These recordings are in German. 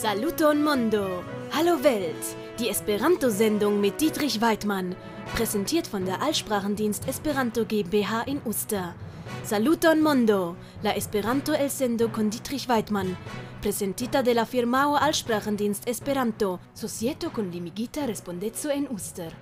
Saluton Mondo! Hallo Welt! Die Esperanto-Sendung mit Dietrich Weidmann, präsentiert von der Allsprachendienst Esperanto GmbH in Uster. Saluton Mondo! La Esperanto el sendo con Dietrich Weidmann, presentita de la firmao Allsprachendienst Esperanto, societo con limigita respondezzo en Uster.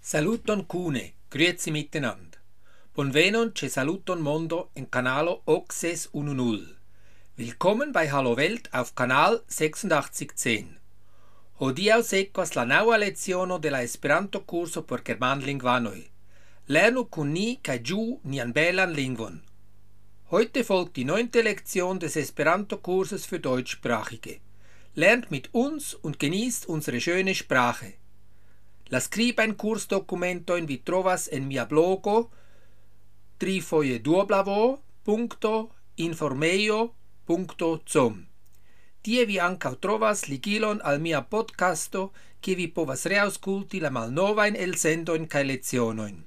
Saluton cune, grüezi miteinander. Bonvenon ce saluton mondo en canalo Oxes 10. Willkommen bei Hallo Welt auf Kanal 8610. Hodiaŭ sekvas la naŭa leciono de la Esperanto-kurso por germanlingvanoj. Lernu kun ni kaj ĝuu nian belan lingvon. Heute folgt die neunte Lektion des Esperanto-Kurses für Deutschsprachige. Lernt mit uns und genießt unsere schöne Sprache. La skribajn kursdokumentojn vi trovas en mia blogo trifoje www.com. Tie vi ankaŭ trovas ligilon al mia podcasto, kie vi povas reaŭskulti la malnovajn elsendojn kaj lecionojn.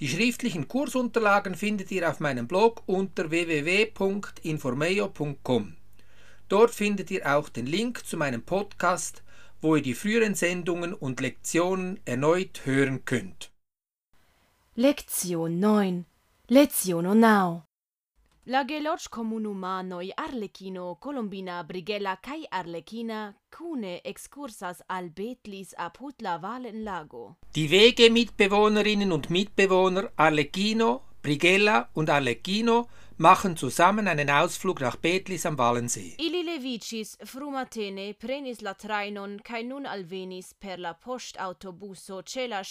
Die schriftlichen Kursunterlagen findet ihr auf meinem Blog unter www.informeio.com. Dort findet ihr auch den Link zu meinem Podcast, wo ihr die früheren Sendungen und Lektionen erneut hören könnt. Lektion 9. Leziono now. La geloc comunumanoi Arlecchino, Colombina, Brigella cae Arlecchina cune excursas al Betlis apud la Valen Lago. Die Wege Mitbewohnerinnen und Mitbewohner Arlecchino, Brigella und Arlecchino machen zusammen einen Ausflug nach Betlis am Wallensee. Ili levicis frumatene prenis la trainon kai nun alvenis per la postautobuso ce la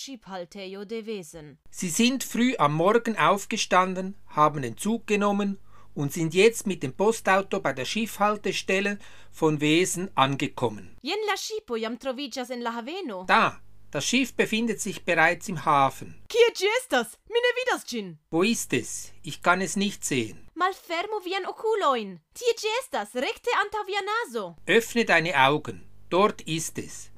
de Wesen. Sie sind früh am Morgen aufgestanden, haben den Zug genommen und sind jetzt mit dem Postauto bei der Schiffhaltestelle von Wesen angekommen. Jen la schipo jam trovigas en la haveno. Da, das Schiff befindet sich bereits im Hafen. Kie ci estas? Mi ne vidas gin. Wo ist es? Ich kann es nicht sehen. Malfermu vian oculoin. Tie estas, recte anta via naso. Öffne deine Augen. Dort ist es.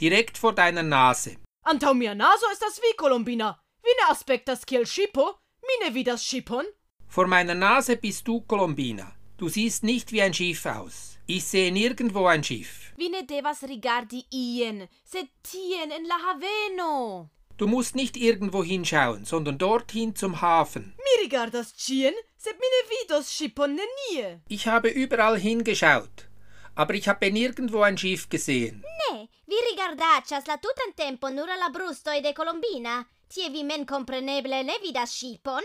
Direkt vor deiner Nase. Antau mia naso estas vi, Colombina. Vi ne aspectas kiel schipo? Mi ne vidas schipon. Vor meiner Nase bist du, Colombina. Du siehst nicht wie ein Schiff aus. Ich sehe nirgendwo ein Schiff. Vi ne devas rigardi ien, sed tien en la haveno. Du musst nicht irgendwo hinschauen, sondern dorthin zum Hafen. Mi rigardas cien, sed mi ne vidos schipon nenie. Ich habe überall hingeschaut, aber ich habe nirgendwo ein Schiff gesehen. Ne, vi rigardaccias la tutan tempo nur la brustoi de Colombina. Tie vi men compreneble ne vidas ŝipon?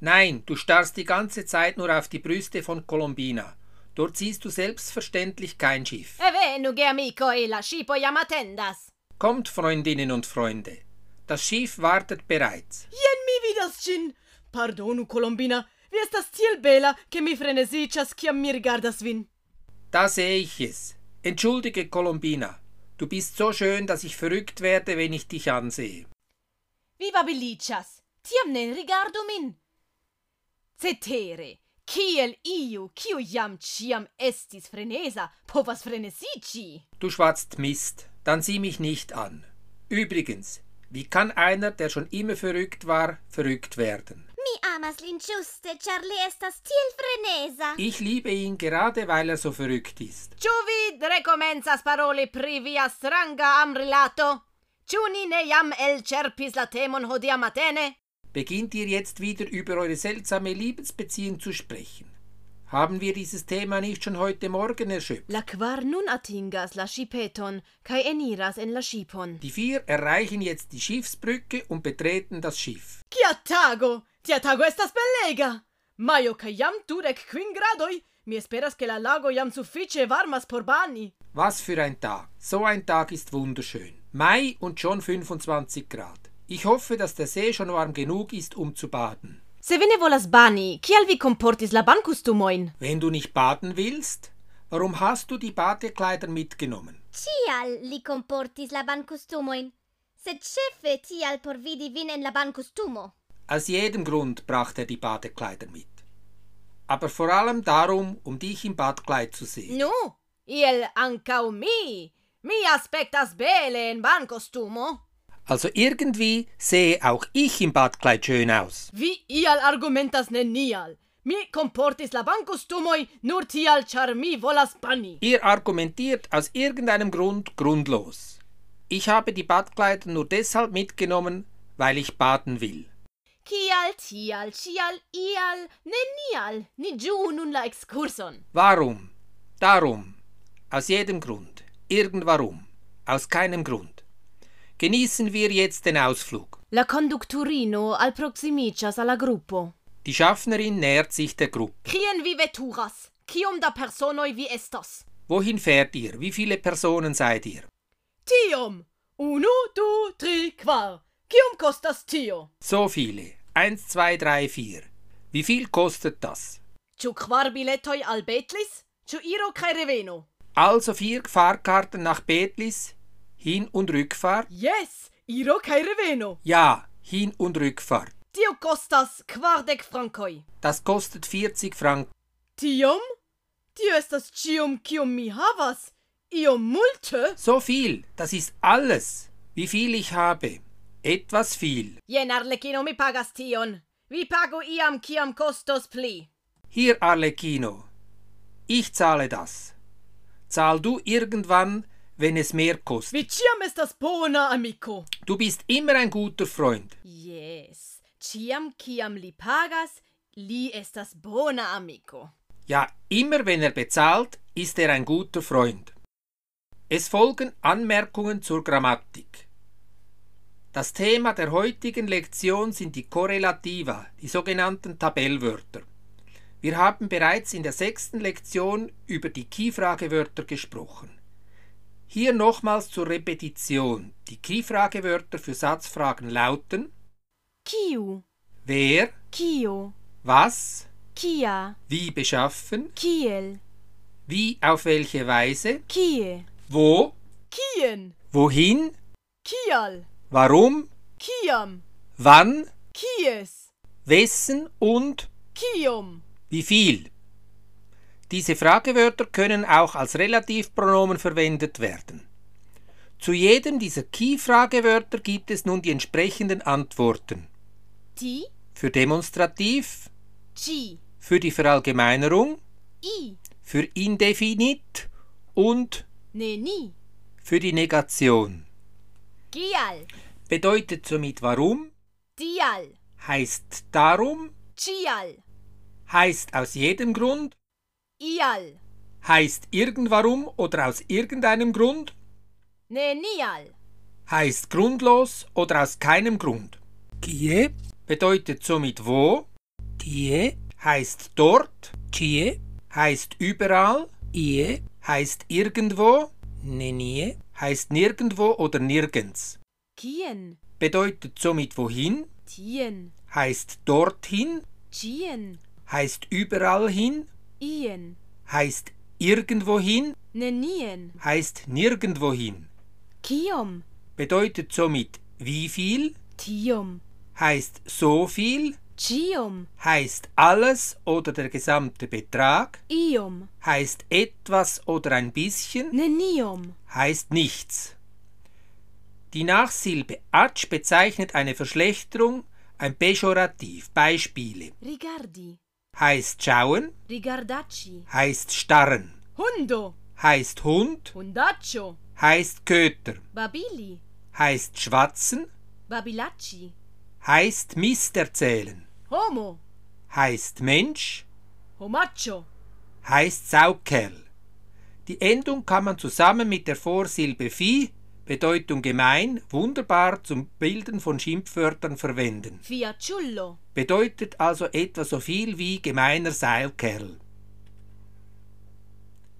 Nein, du starrst die ganze Zeit nur auf die Brüste von Colombina. Dort siehst du selbstverständlich kein Schiff. E venu, ge amico, e la schipo jam attendas. Kommt, Freundinnen und Freunde. Das Schiff wartet bereits. Jen mi vidas cin. Pardonu, Colombina. Vi estas tiel bela, che mi frenesichas, ciam mi rigardas vin. Da sehe ich es. Entschuldige, Colombina. Du bist so schön, dass ich verrückt werde, wenn ich dich ansehe. Viva belicias. Tiam ne rigardu min. Cetere, kiel iu, kiu jam ciam estis frenesa, povas frenesici. Du schwatzt Mist. Dann sieh mich nicht an. Übrigens, wie kann einer, der schon immer verrückt war, verrückt werden? Mi amas lin ĝuste, ĉar li estas tiel freneza. Ich liebe ihn gerade, weil er so verrückt ist. Ĉu vi rekomencas paroli pri via stranga amrilato? Ĉu ni ne jam elĉerpis la temon hodiaŭ matene? Beginnt ihr jetzt wieder über eure seltsame Liebesbeziehung zu sprechen? Haben wir dieses Thema nicht schon heute Morgen erschöpft? La kvar nun atingas la ŝipeton kaj eniras en la ŝipon. Die vier erreichen jetzt die Schiffsbrücke und betreten das Schiff. Kia tago! Tia tago estas belega! Majo kaj jam dudek kvin gradoj! Mi esperas ke la lago jam sufiĉe varmas por bani. Was für ein Tag. So ein Tag ist wunderschön. Mai und schon 25 Grad. Ich hoffe, dass der See schon warm genug ist, um zu baden. Se vi ne volas bani, kial vi comportis la bankostumojn? Wenn du nicht baden willst, warum hast du die Badekleider mitgenommen? Tial li comportis la bankostumojn. Sed ĉefe tial por vidi vin en la bankostumo. Aus jedem Grund brachte er die Badekleider mit. Aber vor allem darum, um dich im Badkleid zu sehen. Nu, iel ankaŭ mi! Mi aspektas bele en bankostumo. Also irgendwie sehe auch ich im Badkleid schön aus. Vi ial argumentas nenial. Mi comportis labancus tumoi, nur tial char mi volas bani. Ihr argumentiert aus irgendeinem Grund grundlos. Ich habe die Badkleider nur deshalb mitgenommen, weil ich baden will. Kial, tial, cial, ial, nenial, ni giu nun la excurson. Warum? Darum. Aus jedem Grund. Irgendwarum. Aus keinem Grund. Genießen wir jetzt den Ausflug. La conducturino alproximicias alla gruppo. Die Schaffnerin nähert sich der Gruppe. Quien vi veturas? Kiom da personoi vi estas? Wohin fährt ihr? Wie viele Personen seid ihr? Tiom. Uno, du, tri, quar. Kiom costas tio? So viele. Eins, zwei, drei, vier. Wie viel kostet das? Ciu quar biletoi al Betlis? Ciu iro kai reveno? Also vier Fahrkarten nach Betlis, Hin- und Rückfahrt? Yes, iro kai reveno. Ja, Hin- und Rückfahrt. Tio costas quardec francoi. Das kostet 40 Franken. Tiom? Tio estas cium kiom mi havas. Iom multe? So viel, das ist alles. Wie viel ich habe? Etwas viel. Jen arlecchino mi pagas tion. Vi pago iam kiam costos pli. Hier, Arlecchino. Ich zahle das. Zahl du irgendwann, wenn es mehr kostet. Vi ciam estas bona amico. Du bist immer ein guter Freund. Yes. Ciam kiam li pagas, li estas bona amico. Ja, immer wenn er bezahlt, ist er ein guter Freund. Es folgen Anmerkungen zur Grammatik. Das Thema der heutigen Lektion sind die Korrelativa, die sogenannten Tabellwörter. Wir haben bereits in der sechsten Lektion über die Keyfragewörter gesprochen. Hier nochmals zur Repetition. Die Keyfragewörter für Satzfragen lauten Kiu, wer, kio, was, kia, wie beschaffen, kiel, wie auf welche Weise, kie, wo, kien, wohin, kial, warum, kiam, wann, kies, wessen und kiom. wie viel. Diese Fragewörter können auch als Relativpronomen verwendet werden. Zu jedem dieser Key-Fragewörter gibt es nun die entsprechenden Antworten. Ti, Für Demonstrativ, ci, für die Verallgemeinerung, i, für Indefinit. Und ne ni, für die Negation. Kial, Bedeutet somit warum, tial, heißt darum, cial, heißt aus jedem Grund, ial, heißt irgendwarum oder aus irgendeinem Grund, nenial, heißt grundlos oder aus keinem Grund. Kie? Bedeutet somit wo, tie heißt dort, tie heißt überall, ie? Heißt irgendwo, nenie heißt nirgendwo oder nirgends. kien, Bedeutet somit wohin, tien, heißt dorthin, cien, heißt überall hin, ien, heißt irgendwohin, nenien, heißt nirgendwohin. kiom, Bedeutet somit wie viel, tiom, heißt so viel, ciom, heißt alles oder der gesamte Betrag, iom, heißt etwas oder ein bisschen, neniom, heißt nichts. Die Nachsilbe atsch bezeichnet eine Verschlechterung, ein Pejorativ. Beispiele. rigardi, Heißt schauen, rigardaci, heißt starren, hundo, heißt Hund, hundaccio, heißt Köter, babili, heißt schwatzen, babilacci, heißt Mist erzählen, homo, heißt Mensch, homaccio, heißt Saukerl. Die Endung kann man zusammen mit der Vorsilbe Vieh, Bedeutung gemein, wunderbar zum Bilden von Schimpfwörtern verwenden. fiaciullo, Bedeutet also etwa so viel wie gemeiner Seilkerl.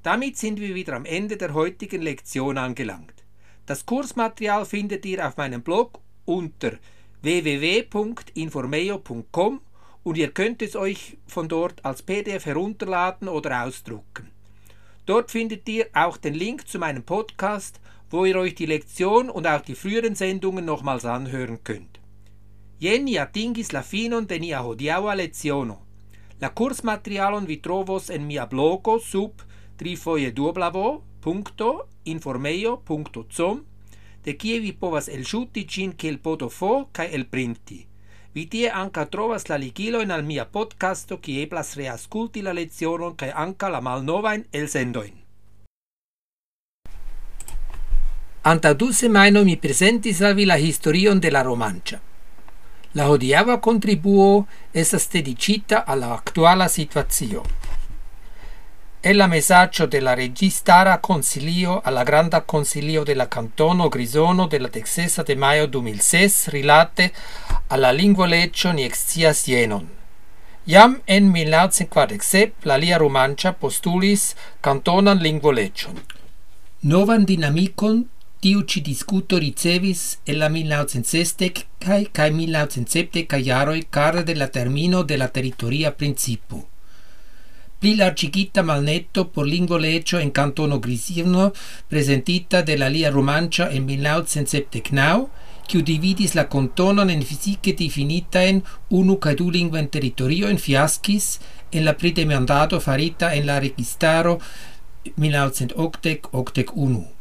Damit sind wir wieder am Ende der heutigen Lektion angelangt. Das Kursmaterial findet ihr auf meinem Blog unter www.informeo.com und ihr könnt es euch von dort als PDF herunterladen oder ausdrucken. Dort findet ihr auch den Link zu meinem Podcast, wo ihr euch die Lektion und auch die früheren Sendungen nochmals anhören könnt. Jen ni atingis la finon de nia hodiaŭa leciono. La kursmaterialon vi trovos en mia blogo sub trifoje.informejo.com de kie vi povas elŝuti ĝin kiel pdf kaj elprinti. Vi tie anca trovas la ligilojn al mia podcasto kie eblas reaskulti la lecionon kaj anca la malnovajn elsendoin. Anta du semajnoj mi prezentis al vi la historion de la romanĉa. La hodiava contribuo estas dedicita alla actuala situazio. È la messaggio della registara consilio alla granda consilio della cantono Grisono della Texesa de Maio 2006 rilate alla lingua leccio ni excias jenon. Iam en 1947 la lia romancia postulis cantonan lingvoleccion. Novan dinamicon Tiu ci discuto ricevis el la 1960 kai kai 1970 kai jaroi cara de la termino de la territoria principo. Pli largigita malnetto por lingua lecio en cantono Grisirno presentita de la lia romancia en 1979, kiu dividis la cantonon en fisiche definita en unu cae du lingua en territorio en fiascis en la pridemandado farita en la registaro 1980-81.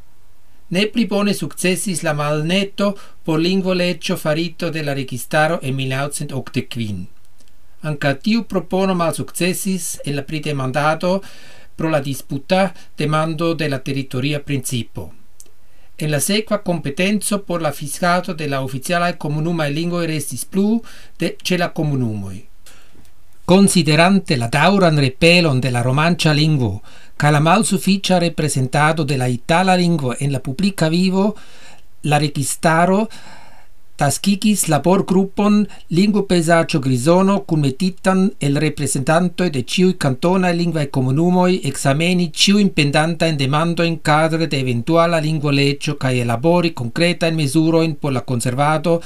Ne pli bone successis la malneto por lingvoleggio farito de la registaro en 1985. Anca tiu propono malsuccessis en la pridemandado pro la disputa demando de la territoria principo. En la sequa competenzo por la fiscato de la oficialae comunumae lingua restis plu de ce la comunumoi. Considerante la dauran repelon de la romancia lingua, ca la malsuficia representado de la itala lingua en la publica vivo, la registaro taskigis labor gruppon lingua Pesaggio Grisono cum metitan el representantoi de ciui cantona lingvae comunumoi exameni ciu impendanta in demando in cadre de eventuala lingua leccio cae elabori concreta in mesuroin por la conservato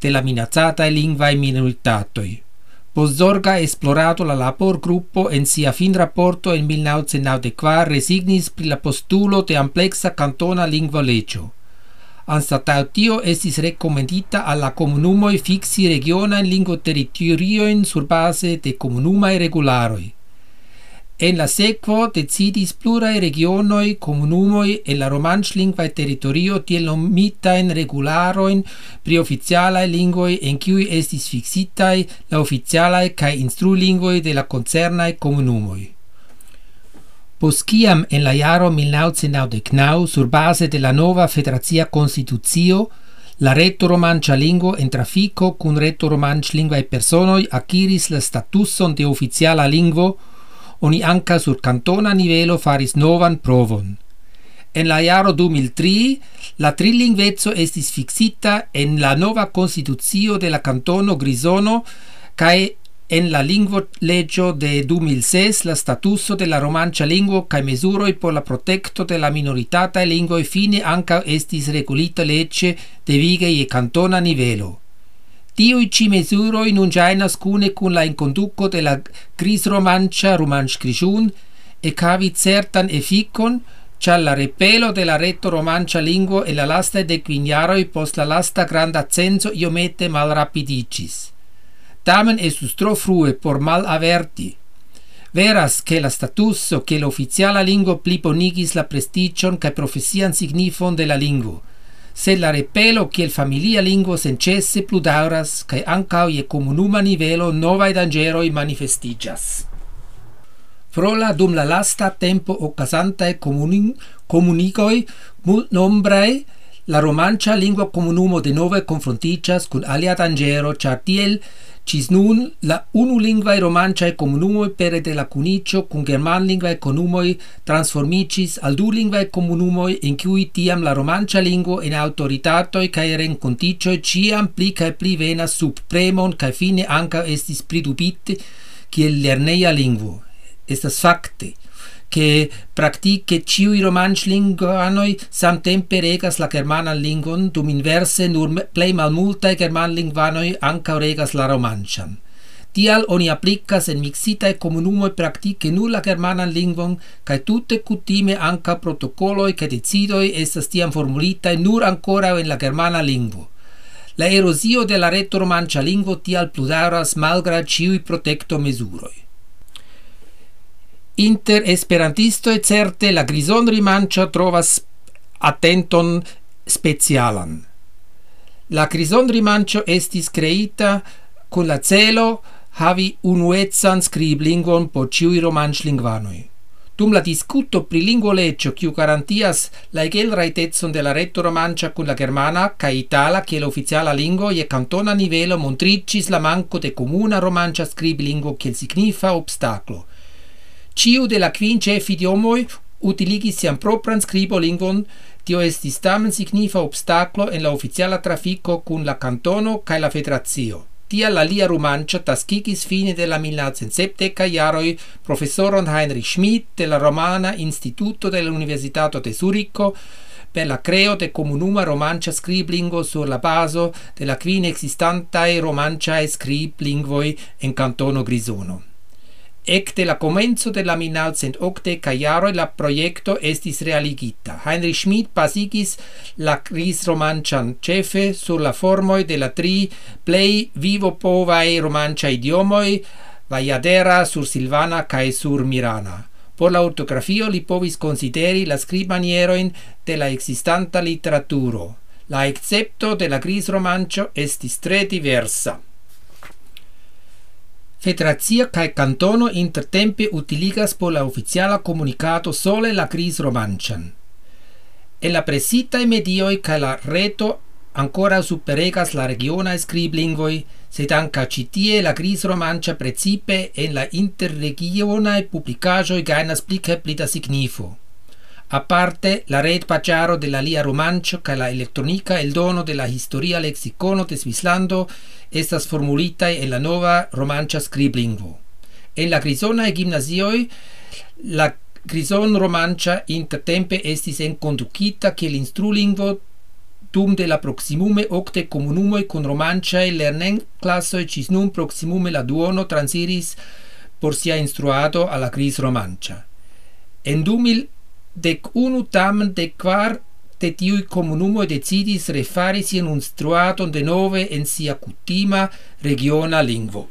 de la minazzata e minoritatoi. Bozzorga esplorato la lapor gruppo en sia fin rapporto en 1994 resignis pri la postulo de amplexa cantona lingua legio. Anstatau tio estis recomendita alla comunumoi fixi regionain lingua territorioin sur base de comunumae regularoi. En la sekvo decidis pluraj regionoj, comunumoi e la romanŝlingvaj teritorio tiel nomitajn regularojn pri oficialaj lingvoj, en kiuj estis fiksitaj la oficialaj instru instrulingvoj de la koncernaj komunumoj. Post kiam en la jaro 1999 surbaze de la nova federacia konstitucio La reto romancia lingvo en trafico cun reto romancia lingvae personoi akiris la statuson de oficiala lingvo oni anca sur cantona nivelo faris novan provon. En la jaro 2003 la trilingvezzo estis fixita en la nova constitucio de la cantono Grisono cae en la lingvo legio de 2006 la statuso de la romancia lingvo cae mesuroi por la protecto de la minoritata e lingvoi fine anca estis regulita legge de vigei e cantona nivelo. Tiui ci mesuroi nun gainas cune cun la inconduco de la gris romancia romanc grisiun e cavi certan efficon cia la repelo de la reto romancia linguo e la lasta de quiniaroi post la lasta granda censo iomete mal rapidicis. Tamen estus tro frue por mal averti. Veras che la statusso che l'officiala lingvo pliponigis la prestigion cae profesian signifon de la lingua, se la repelo che kiel familia lingvo senĉese pludauras kaj ankaŭ je comunuma nivelo nova novaj danĝeroj manifestiĝas. Pro la dum la lasta tempo ocasanta e comunin comunicoi komunikoj multnombraj, la romancia lingua comunumo de denove konfrontiĝas kun alia danĝero, ĉar Cis nun, la unulingvae romanciae comunumoi pere de la cunicio cun germanlingvae conumoi transformicis al dulingvae comunumoi in cui tiam la romancia linguo en autoritatoi cae renconticioi ciam pli cae pli venas sub premon cae fine anca estis pridubite kiel lerneia lingvo. Estas facte che praktike ciui romanc-linguanoi samtempe regas la germanan lingon, dum inverse nur plei malmultae german-lingvanoi anca regas la romanchan Tial oni applicas en mixitae comunumoe praktike nur la germanan lingvon, cae tutte cutime anca protocoloi che decidoi estas tiam formulitae nur ancora en la germana lingvo. La erosio de la reto romancia lingvo tial pludaras malgra ciui protecto mesuroi inter esperantisto e certe la grison rimancia trovas attenton specialan. La grison rimancio estis creita con la celo havi unuezan scriblingon po ciui romanslingvanoi. Dum la discuto pri lingua legio garantias la egel raitezon de la retto romancia cun la germana ca itala che l'ufficiala lingua e cantona nivelo montricis la manco de comuna romancia scriblingo che signifa obstaclo. Ciu de la quin cefi idiomoi utiligis sian propran scribo lingvon, tio estis tamen signifa obstaclo en la oficiala trafico cun la cantono cae la federazio. Tia la lia romancia tascigis fine de la 1970 iaroi professoron Heinrich Schmidt de la Romana Instituto de la Universitato de Zurico per la creo de comunuma romancia scriblingo sur la baso de la quin existantae romanciae scriblingvoi en cantono Grisono. Ecte la comenzo de la minal cent la proiecto estis realigita. Heinrich Schmidt pasigis la cris romancian cefe sur la formoi de la tri plei vivo povae romancia idiomoi vaiadera sur Silvana cae sur Mirana. Por la ortografio li povis consideri la scribanieroin de la existanta literaturo. La excepto de la gris romancio estis tre diversa. Federacia cae cantono intertempe utiligas por la oficiala comunicato sole la cris romancian. En la presitae medioi cae la reto ancora superegas la regiona scriblingvoi, sed anca citie la cris romancia precipe en la interregionae publicajoi gainas plica plita signifo a parte la red paciaro de la lia romancio ca la electronica el dono de la historia lexicono de Svislando estas formulitae en la nova romancia scriblingvo. En la grisonae gimnasioi la grison romancia intertempe estis enconducita che l'instrulingvo dum de la proximume octe comunumoi con romanciae lernen classoi cis nun proximume la duono transiris por sia instruado alla cris romancia. En 2000 dec unu tamen de quar de tiui comunumo decidis refari sian instruaton de nove en sia cutima regiona lingvo.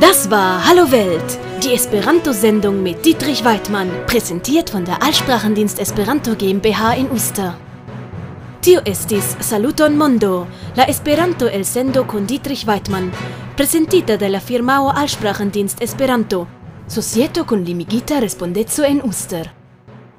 Das war Hallo Welt, die Esperanto-Sendung mit Dietrich Weidmann, präsentiert von der Allsprachendienst Esperanto GmbH in Uster. Tio estis Saluton Mondo, la Esperanto el sendo con Dietrich Weidmann, presentita de la firmao Allsprachendienst Esperanto, Societo con limigita respondezo en Uster.